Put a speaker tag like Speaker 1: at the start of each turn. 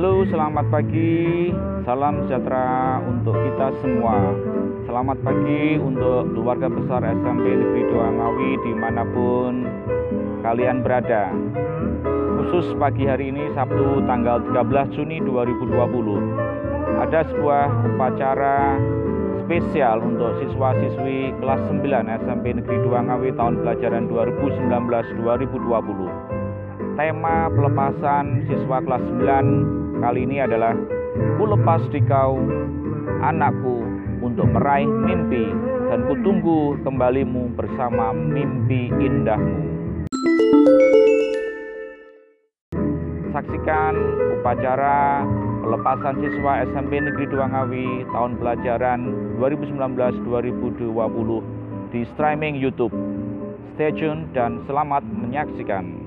Speaker 1: Halo, selamat pagi. Salam sejahtera untuk kita semua. Selamat pagi untuk keluarga besar SMP Negeri Dua Ngawi di mana pun kalian berada. Khusus pagi hari ini Sabtu tanggal 13 Juni 2020 ada sebuah upacara spesial untuk siswa-siswi kelas 9 SMP Negeri 2 Ngawi tahun pelajaran 2019-2020. Tema pelepasan siswa kelas 9 kali ini adalah Ku lepas di kau, anakku, untuk meraih mimpi dan kutunggu kembalimu bersama mimpi indahmu. Saksikan upacara pelepasan siswa SMP Negeri 2 Ngawi tahun pelajaran 2019-2020 di streaming YouTube. Stay tune dan selamat menyaksikan.